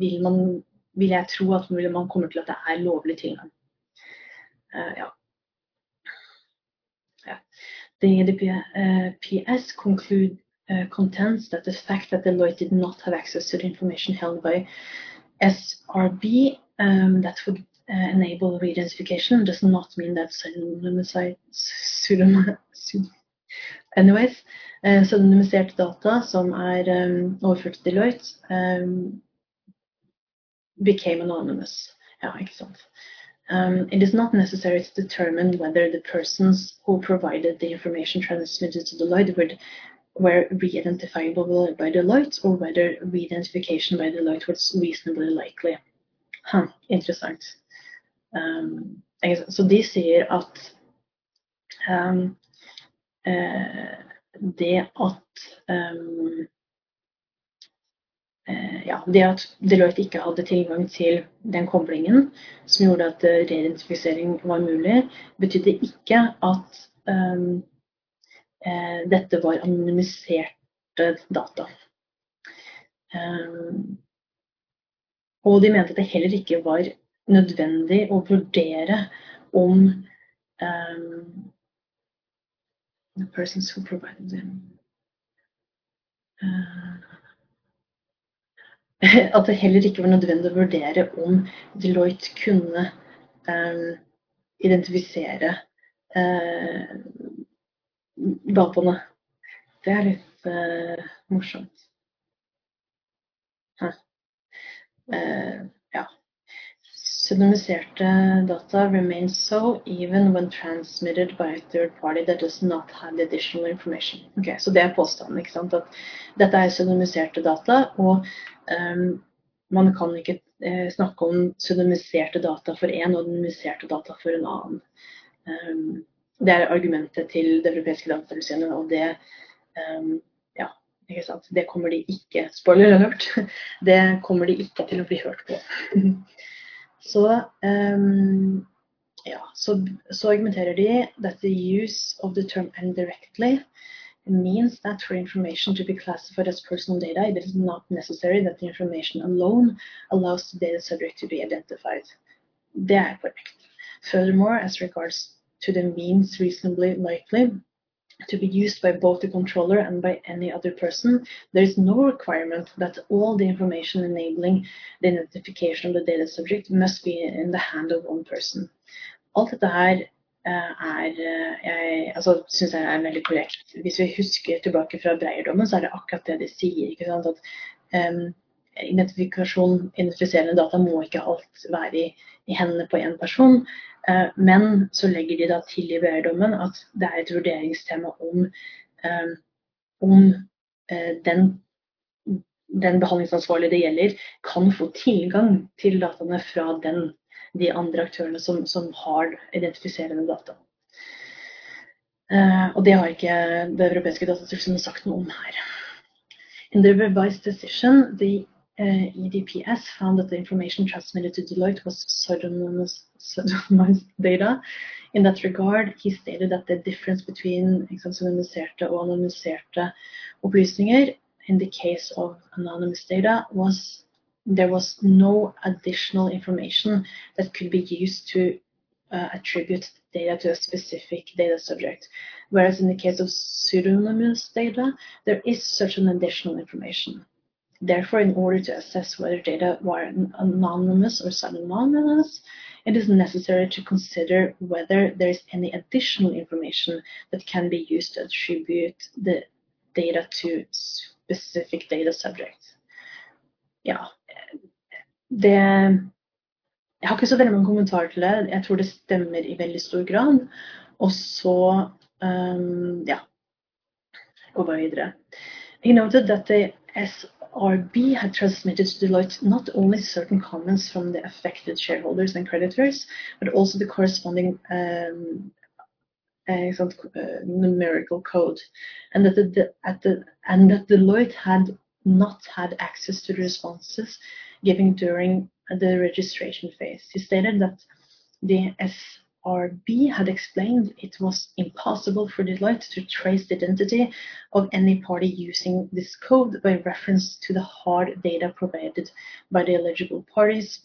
Speaker 1: vil, man, vil jeg tro at man kommer til at det er lovlig tilgang. Uh, ja. ja. The EDPS uh, conclude uh, contends that the fact that Deloitte did not have access to the information held by SRB um, that would enable re-identification does not mean that pseudonymised Anyways, uh, pseudonymiserte data som er um, overført til Deloitte, um, became anonymous. Ja, ikke sant. Um, it is not necessary to determine whether the persons who provided the information transmitted to Deloitte were, were re-identifiable by Deloitte or whether re-identification by Deloitte was reasonably likely. Huh. Um, så de sier at um, uh, det at um, uh, ja, det at Deloitte ikke hadde tilgang til den koblingen som gjorde at uh, reidentifisering var mulig, betydde ikke at um, dette var anonymiserte data. Um, og de mente at det heller ikke var nødvendig å vurdere om um, the persons who provided them uh, At det heller ikke var nødvendig å vurdere om Deloitte kunne um, identifisere uh, dataene. Det er litt uh, morsomt. Huh. Pseudonymiserte data remain so even when transmitted by a third party that does not have the additional information. Okay, så det er påstanden. ikke sant? At dette er pseudonymiserte data, og um, man kan ikke eh, snakke om pseudonymiserte data for én og anonymiserte data for en annen. Um, det er argumentet til Det europeiske datatilsynet, og det um, ja, ikke sant? Det kommer de ikke Spoiler alert! Det kommer de ikke til å bli hørt på. Så, um, ja, så, så argumenterer de that the use of the term indirectly means that for information to be classified as personal data, it is not necessary that the information alone allows the data subject to be identified. Det er korrekt. Furthermore, as regards to the means reasonably likely, to be used by both the controller and by any other person, there is no requirement that all the information enabling the identification of the data subject must be in the hand of one person. Alt dette her eh, er eh, jeg altså, synes jeg er veldig korrekt. Hvis vi husker tilbake fra Breierdommen, så er det akkurat det de sier. ikke sant? At um, identifikasjon, identifiserende data må ikke alt være i, i hendene på én person. Eh, men så legger de da til i BR-dommen at det er et vurderingstema om, eh, om eh, den, den behandlingsansvarlige det gjelder, kan få tilgang til dataene fra den, de andre aktørene som, som har identifiserende data. og det har ikke det europeiske datatilsynet sagt noe om her. In the revised decision, the EDPS found that the information transmitted to Deloitte was pseudonymous, data. In that regard, he stated that the difference between pseudonymiserte og anonymiserte opplysninger in the case of anonymous data was there was no additional information that could be used to uh, attribute data to a specific data subject. Whereas in the case of pseudonymous data, there is such an additional information. Therefore, in order to assess whether data were anonymous or pseudonymous, it is necessary to consider whether there is any additional information that can be used to attribute the data to specific data subjects. Ja, det Jeg har ikke så veldig mange kommentarer til det. Jeg tror det stemmer i veldig stor grad. Og så um, ja. Gå bare videre. He noted that the S RB had transmitted to Deloitte not only certain comments from the affected shareholders and creditors, but also the corresponding um, uh, numerical code, and that the, at the and that Deloitte had not had access to the responses given during the registration phase. He stated that the S RB had explained it was impossible for Deloitte to trace the identity of any party using this code by reference to the hard data provided by the eligible parties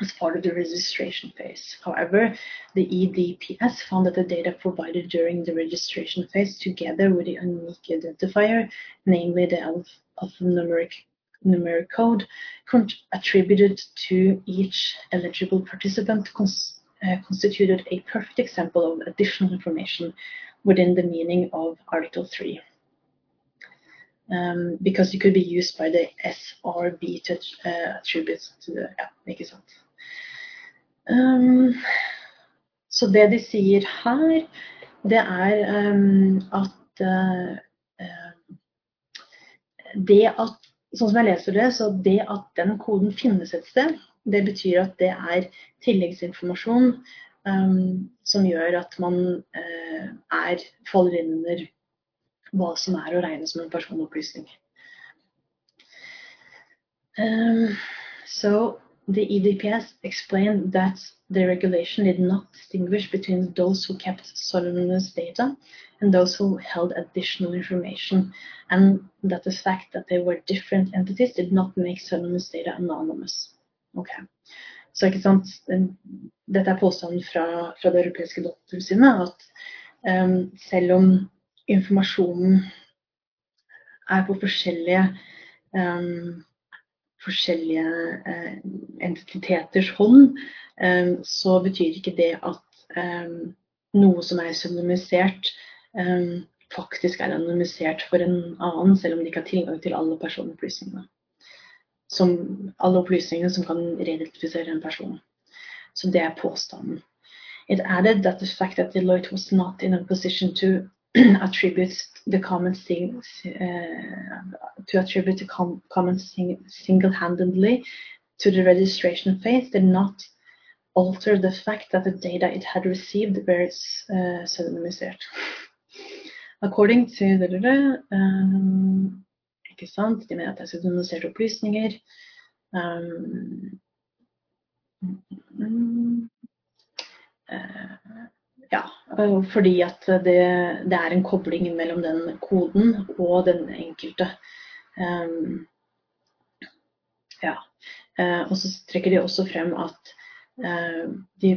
Speaker 1: as part of the registration phase. However, the EDPS found that the data provided during the registration phase, together with the unique identifier, namely the alphanumeric numeric code, attributed to each eligible participant uh, constituted a perfect example of additional information within the meaning of Article 3. Um, because it could be used by the SRB to uh, attribute to the Ja, ikke sant. Um, så det de sier her, det er um, at uh, det at Sånn som jeg leser det, så det at den koden finnes et sted, det betyr at det er tilleggsinformasjon um, som gjør at man uh, er, faller inn under hva som er å regne som en personopplysning. Um, so the EDPS explained that the regulation did not distinguish between those who kept pseudonymous data and those who held additional information, and that the fact that they were different entities did not make pseudonymous data anonymous. Ok. Så ikke sant, Dette er påstanden fra, fra det europeiske datatilsynet at um, selv om informasjonen er på forskjellige um, forskjellige uh, entiteters hånd, um, så betyr ikke det at noe som er pseudonymisert, faktisk er anonymisert for en annen, selv om de ikke har tilgang til alle personopplysningene som alle opplysningene som kan reidentifisere en person. Så det er påstanden. It added that the fact that Deloitte was not in a position to attribute the comments uh, to attribute the com comments single-handedly to the registration phase did not alter the fact that the data it had received were uh, pseudonymized. According to the um, ikke sant? De mener at jeg skal pseudonymiserte opplysninger. Um, uh, ja, fordi at det, det, er en kobling mellom den koden og den enkelte. Um, ja. Uh, og så trekker de også frem at uh, de,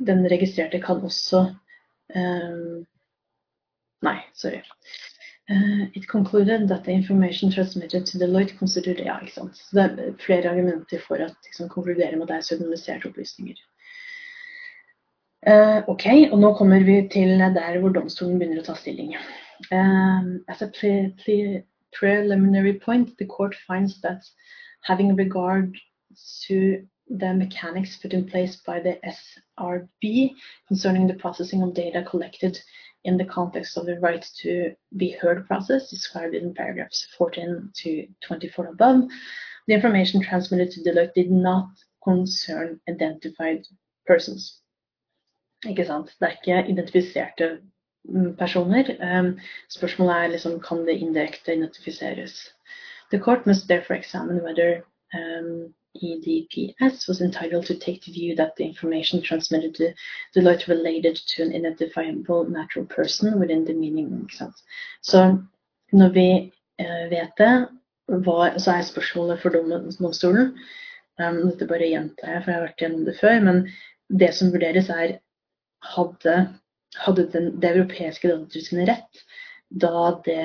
Speaker 1: den registrerte kan også Nei, sorry. Uh, it concluded that the information transmitted to Deloitte considered Ja, ikke sant. Så det er flere argumenter for å liksom, konkludere med at det er pseudonymiserte opplysninger. Uh, ok, og nå kommer vi til der hvor domstolen begynner å ta stilling. Um, as a pre pre preliminary point, the court finds that having regard to the mechanics put in place by the SRB concerning the processing of data collected in the context of the right to be heard process described in paragraphs 14 to 24 above, the information transmitted to Deloitte did not concern identified persons. Ikke sant? Det er ikke identifiserte mm, personer. Um, spørsmålet er liksom, kan det indirekte identifiseres. The court must therefore examine whether um, EDPS was entitled to take the view that the information transmitted to Deloitte related to an identifiable natural person within the meaning. Ikke sant? Så når vi uh, vet det, hva, så er spørsmålet for domstolen um, Dette bare gjentar jeg, for jeg har vært gjennom det før. Men det som vurderes, er hadde, hadde den, det europeiske datatilsynet rett da det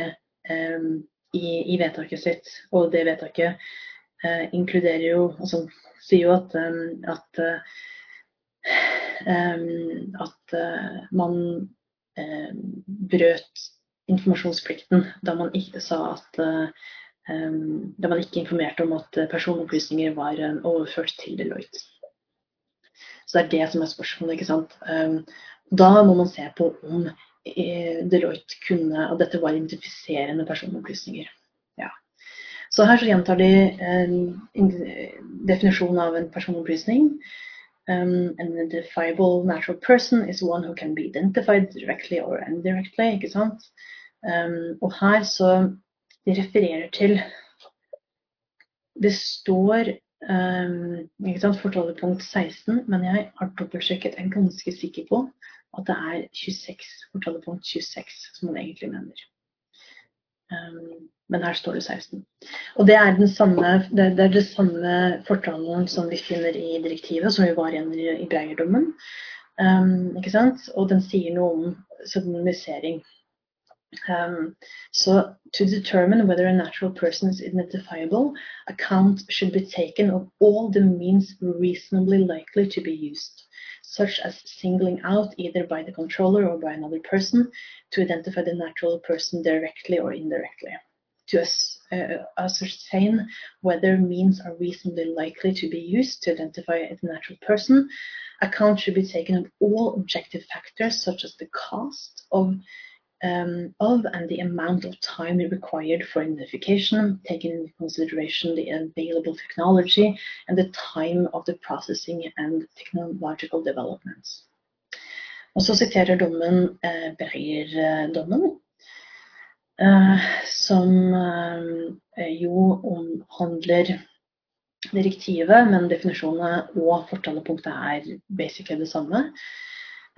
Speaker 1: um, i, i vedtaket sitt, og det vedtaket eh, inkluderer jo altså, sier jo at, um, at, um, at man brøt informasjonsplikten da man ikke sa at da man ikke informerte om at personopplysninger var overført til Deloitte. Så det er det som er spørsmålet. ikke sant? Da må man se på om Deloitte kunne at dette var identifiserende personopplysninger. Så her så gjentar de en definisjon av en personopplysning. Um, an identifiable natural person is one who can be identified directly or indirectly. ikke sant? Um, og her så de refererer til Det står um, ikke sant, fortalepunkt 16, men jeg har dobbeltsjekket. Jeg er ganske sikker på at det er 26, fortalepunkt 26 som man egentlig mener. Um, men her står det 16. Og det er, samme, det, er det samme fortalen som vi finner i direktivet, som vi var igjen i, i Breierdommen. Um, ikke sant? Og den sier noe om pseudonymisering. Um, so to determine whether a natural person is identifiable, account should be taken of all the means reasonably likely to be used, such as singling out either by the controller or by another person to identify the natural person directly or indirectly. to uh, ascertain whether means are reasonably likely to be used to identify a natural person. Account should be taken of all objective factors such as the cost of um, of and the amount of time required for identification, taking into consideration the available technology and the time of the processing and technological developments. Og så siterer dommen eh, Breyer-dommen, Eh, som eh, jo omhandler direktivet, men definisjonene og fortalepunktet er basically det samme.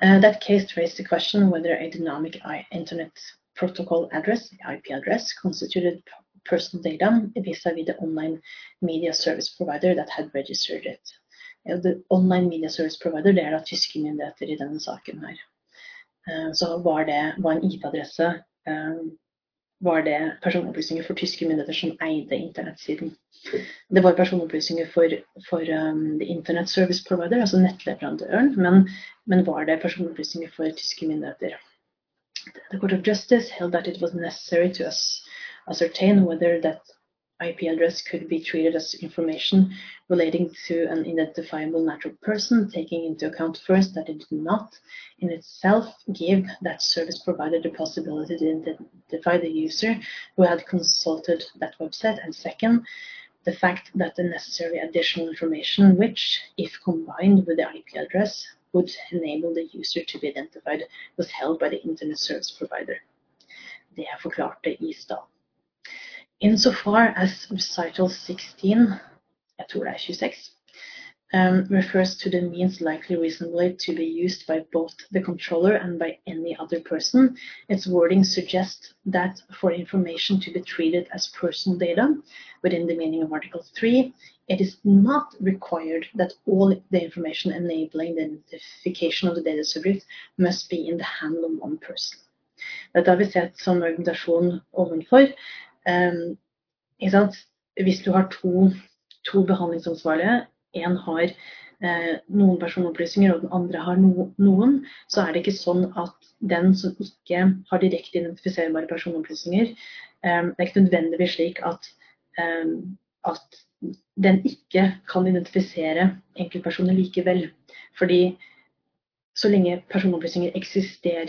Speaker 1: Uh, that case raised the question whether a dynamic internet protocol address, IP address, constituted personal data vis-à-vis -vis the online media service provider that had registered it. Uh, the online media service provider det er da tyske myndigheter i denne saken her. Uh, så var det var en IP-adresse var det personopplysninger for tyske myndigheter som eide internettsiden. Det var personopplysninger for, for um, Internet Service Provider, altså nettleverandøren, men, men var det personopplysninger for tyske myndigheter. The Court of Justice held that it was necessary to ascertain whether that IP address could be treated as information relating to an identifiable natural person, taking into account first that it did not in itself give that service provider the possibility to identify the user who had consulted that website, and second, the fact that the necessary additional information, which, if combined with the IP address, would enable the user to be identified, was held by the Internet Service Provider. Det er forklart i stad. Insofar as recital 16, jeg tror det er 26, um, refers to the means likely reasonably to be used by both the controller and by any other person, its wording suggests that for information to be treated as personal data within the meaning of Article 3, it is not required that all the information enabling the identification of the data subject must be in the hand of one person. Dette har vi sett som argumentasjon ovenfor. Um, Hvis du har to, to behandlingsansvarlige, én har eh, noen personopplysninger og den andre har no, noen, så er det ikke sånn at den som ikke har direkte identifiserbare personopplysninger, um, det er ikke nødvendigvis slik at, um, at den ikke kan identifisere enkeltpersoner likevel. Fordi så lenge personopplysninger eksisterer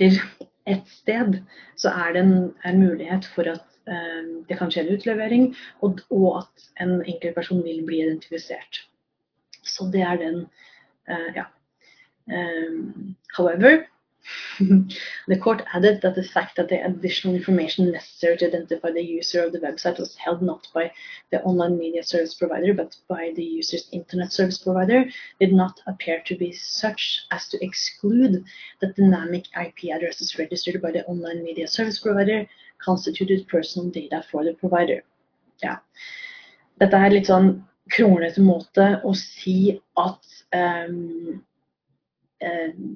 Speaker 1: et sted, så er det en, en mulighet for at det kan skje en utlevering, og, at en enkeltperson vil bli identifisert. Så det er den uh, ja. Um, however, the court added that the fact that the additional information necessary to identify the user of the website was held not by the online media service provider but by the user's internet service provider did not appear to be such as to exclude that dynamic IP addresses registered by the online media service provider constituted personal data for the provider. Ja. Dette er litt sånn kronglete måte å si at um, um,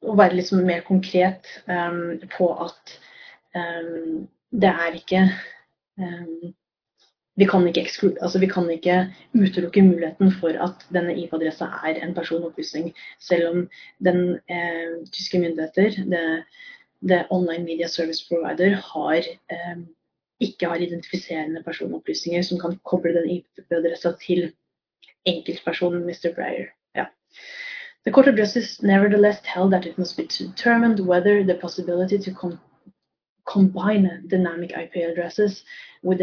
Speaker 1: å være liksom mer konkret um, på at det er ikke vi, kan altså vi kan ikke utelukke muligheten for at denne IP-adressa er en personopplysning, selv om den eh, tyske myndigheter, det, det, Online Media Service Provider, har, eh, ikke har identifiserende personopplysninger som kan koble den IP-adressa til enkeltpersonen Mr. Breyer. Ja. The Court of Justice nevertheless held that it must be determined whether the possibility to com combine dynamic IP addresses with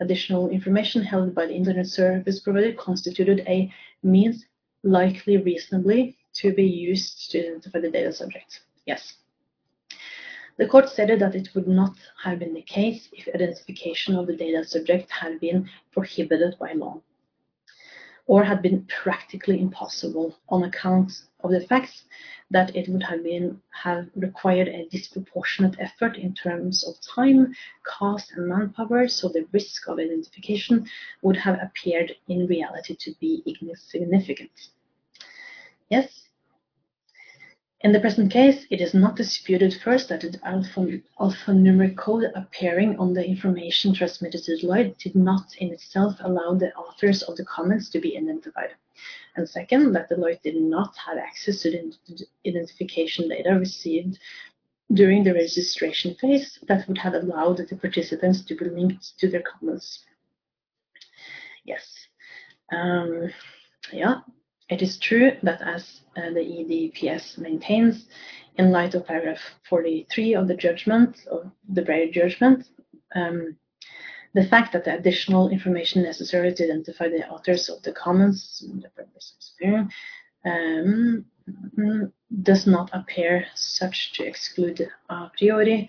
Speaker 1: additional information held by the Internet Service Provider constituted a means likely reasonably to be used to identify the data subject. Yes. The court stated that it would not have been the case if identification of the data subject had been prohibited by law or had been practically impossible on account of the facts that it would have been have required a disproportionate effort in terms of time, cost, and manpower, so the risk of identification would have appeared in reality to be insignificant. Yes, in the present case, it is not disputed first that the alpha, alphanumeric code appearing on the information transmitted to Deloitte did not in itself allow the authors of the comments to be identified. And second, that Deloitte did not have access to the identification data received during the registration phase that would have allowed the participants to be linked to their comments. Yes. Um, yeah, it is true that as uh, the EDPS maintains, in light of paragraph 43 of the judgment, of the Breyer judgment, um, the fact that the additional information necessary to identify the authors of the comments um, does not appear such to exclude a priori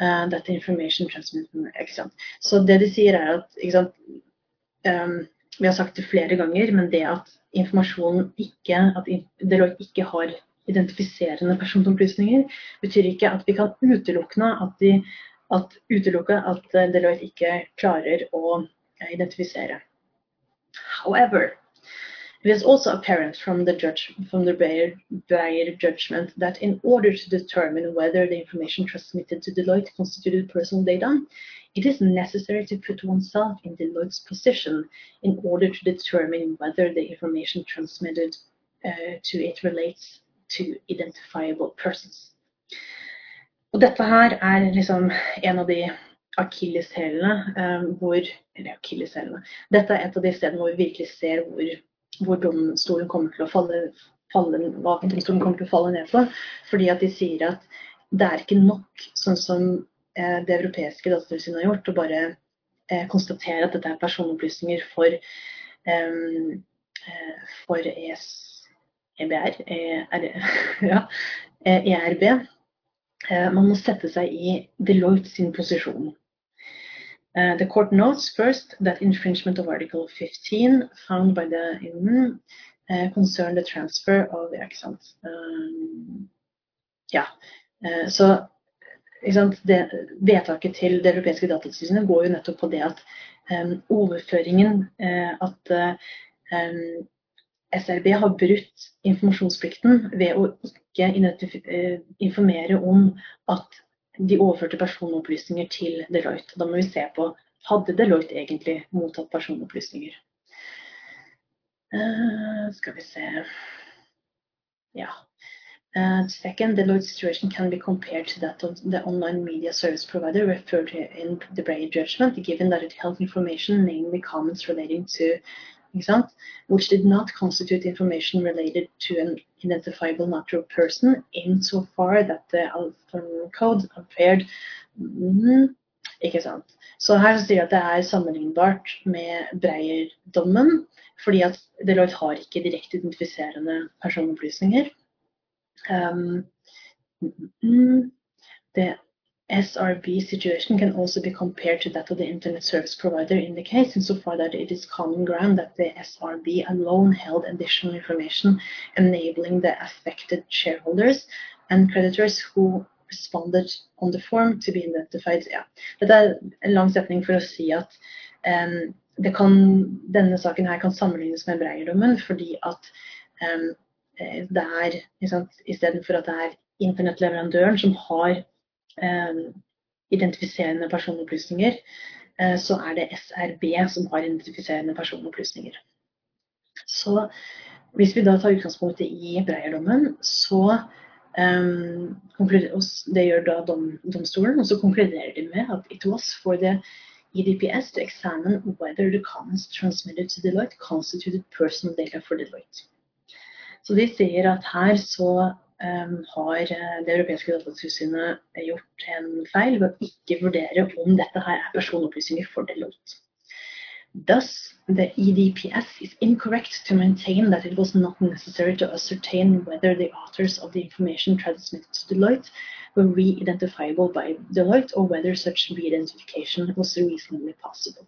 Speaker 1: uh, that the information transmitted from ikke Så det de sier er at um, Vi har sagt det flere ganger, men det at informasjonen ikke, at Deloitte ikke har identifiserende personopplysninger, betyr ikke at vi kan utelukke at, de, at, utelukke at Deloitte ikke klarer å identifisere. However, it is also apparent from the, judge, from the Bayer, Bayer judgment that in order to determine whether the information transmitted to Deloitte constituted personal data, it is necessary to put oneself in Deloitte's position in order to determine whether the information transmitted uh, to it relates to identifiable persons. Og dette her er liksom en av de akilleshælene um, hvor Eller akilleshælene. Dette er et av de stedene hvor vi virkelig ser hvor, hvor domstolen kommer til å falle, falle, hva domstolen kommer til å falle ned på. Fordi at de sier at det er ikke nok, sånn som Eh, det europeiske datatilsynet har gjort, å bare eh, konstatere at dette er personopplysninger for, eh, for ES, EBR, ER, ja, ERB. Man må sette seg i Deloitte sin posisjon. Uh, the court notes first that infringement of Article 15 found by the UN uh, concerned the transfer of the accent. Um, ja, uh, så det, vedtaket til Det europeiske datatilsynet går jo nettopp på det at um, overføringen At um, SRB har brutt informasjonsplikten ved å ikke eh, informere om at de overførte personopplysninger til Deloitte. Da må vi se på hadde Deloitte egentlig mottatt personopplysninger. Uh, skal vi se Ja. Uh, second, Deloitte's situation can be compared to that of the online media service provider referred to in the Bray judgment, given that it held information, namely comments relating to which did not constitute information related to an identifiable natural person insofar that the alpha code appeared mm, Ikke sant. Så her sier at det er sammenlignbart med Breyer-dommen, fordi at Deloitte har ikke direkte identifiserende personopplysninger. Um, the SRB situation can also be compared to that of the Internet Service Provider in the case, insofar that it is common ground that the SRB alone held additional information enabling the affected shareholders and creditors who responded on the form to be identified. Ja. Dette er en lang setning for å si at um, kan, denne saken her kan sammenlignes med Breyer-dommen fordi at um, det er Istedenfor at det er internettleverandøren som har identifiserende personopplysninger, uh, så er det SRB som har identifiserende personopplysninger. Så hvis vi da tar utgangspunktet i Breyer-dommen, så um, det gjør da dom, domstolen, og så konkluderer de med at it was for the EDPS to examine whether the comments transmitted to Deloitte constituted personal data for Deloitte. Så de sier at her så har eh, det europeiske datatilsynet gjort en feil ved å ikke vurdere om dette her er personopplysninger for Deloitte. Thus, the EDPS is incorrect to maintain that it was not necessary to ascertain whether the authors of the information transmitted to Deloitte were re-identifiable by Deloitte or whether such re-identification was reasonably possible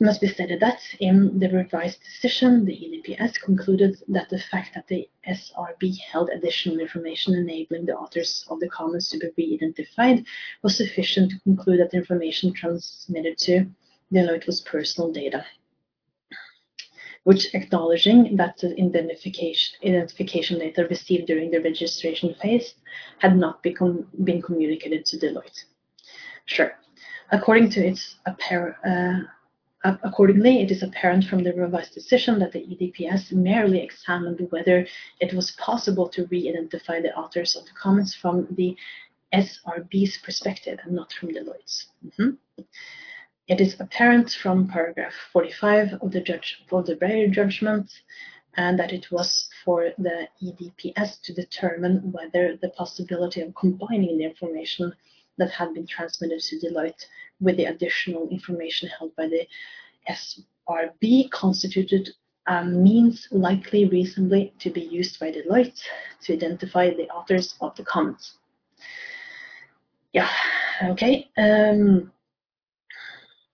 Speaker 1: must be stated that in the revised decision, the EDPS concluded that the fact that the SRB held additional information enabling the authors of the comments to be re-identified was sufficient to conclude that the information transmitted to Deloitte was personal data, which acknowledging that the identification, identification data received during the registration phase had not become, been communicated to Deloitte. Sure. According to its apparent uh, Accordingly, it is apparent from the revised decision that the EDPS merely examined whether it was possible to re-identify the authors of the comments from the SRB's perspective and not from Deloitte's. Mm -hmm. It is apparent from paragraph 45 of the judge for the Breyer judgment and that it was for the EDPS to determine whether the possibility of combining the information that had been transmitted to Deloitte with the additional information held by the SRB constituted a means likely reasonably to be used by Deloitte to identify the authors of the comments. Ja, ok. Um,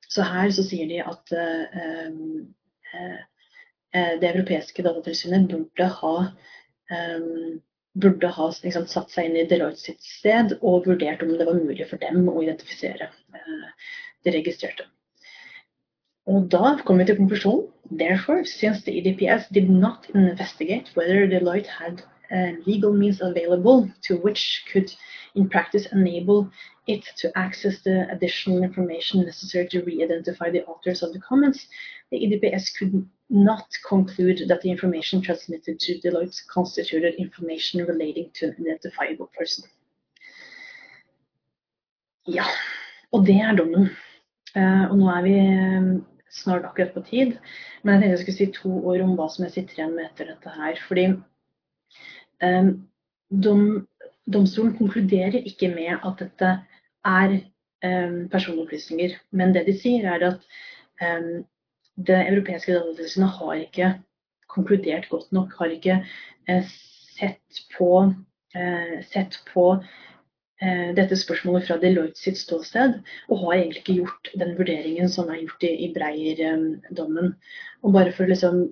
Speaker 1: så her så sier de at um, uh, det europeiske datatilsynet burde ha um, burde ha liksom, satt seg inn i Deloitte sitt sted og vurdert om det var mulig for dem å identifisere eh, de registrerte. Og da kom vi til konklusjonen. Therefore, since the EDPS did not investigate whether Deloitte had uh, legal means available to which could in practice enable it to access the additional information necessary to re-identify the authors of the comments, the EDPS could not conclude that the information transmitted to Deloitte constituted information relating to an identifiable person. Ja, og det er dommen. Uh, og nå er vi um, snart akkurat på tid, men jeg tenkte jeg skulle si to ord om hva som jeg sitter igjen med etter dette her. Fordi um, dom, domstolen konkluderer ikke med at dette er um, personopplysninger, men det de sier er at det europeiske datatilsynet har ikke konkludert godt nok, har ikke eh, sett på, eh, sett på eh, dette spørsmålet fra Deloitte sitt ståsted, og har egentlig ikke gjort den vurderingen som er gjort i, i Breyer-dommen. Og bare for å liksom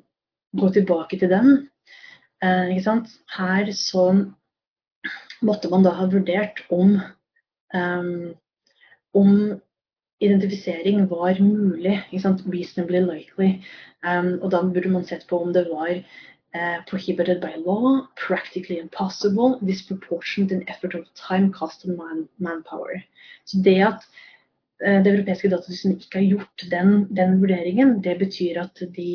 Speaker 1: gå tilbake til den Her så måtte man da ha vurdert om, um, om identifisering var mulig. Reasonably likely. Um, og da burde man sett på om det var uh, prohibited by law, practically impossible, disproportionate in effort of time, cost and man manpower. Så det at uh, det europeiske datatilsynet ikke har gjort den, den, vurderingen, det betyr at de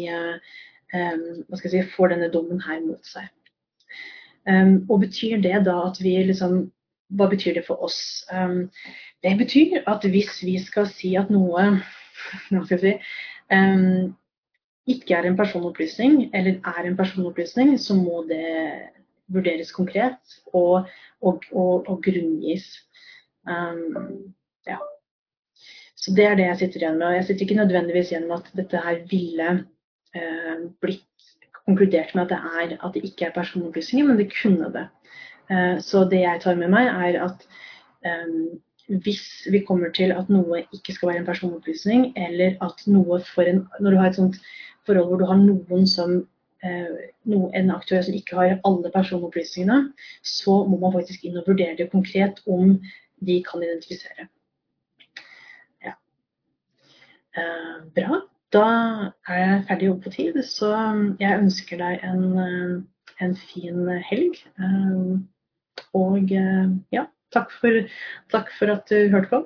Speaker 1: um, skal jeg si, får denne dommen her mot seg. Um, og betyr det da at vi liksom Hva betyr det for oss? Um, det betyr at hvis vi skal si at noe skal si, um, ikke er en personopplysning, eller er en personopplysning, så må det vurderes konkret og, og, og, og grunngis. Um, ja. Så det er det jeg sitter igjen med. Og jeg sitter ikke nødvendigvis igjen med at dette her ville uh, blitt konkludert med at det, er, at det ikke er personopplysninger, men det kunne det. Uh, så det jeg tar med meg, er at hvis vi kommer til at noe ikke skal være en personopplysning, eller at noe for en Når du har et sånt forhold hvor du har noen som eh, en aktør som ikke har alle personopplysningene, så må man faktisk inn og vurdere det konkret om de kan identifisere. Ja. Eh, bra. Da er jeg ferdig jobb på tid, så jeg ønsker deg en, eh, en fin helg. Og ja, takk for, takk for at du hørte på.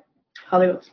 Speaker 1: Ha det godt.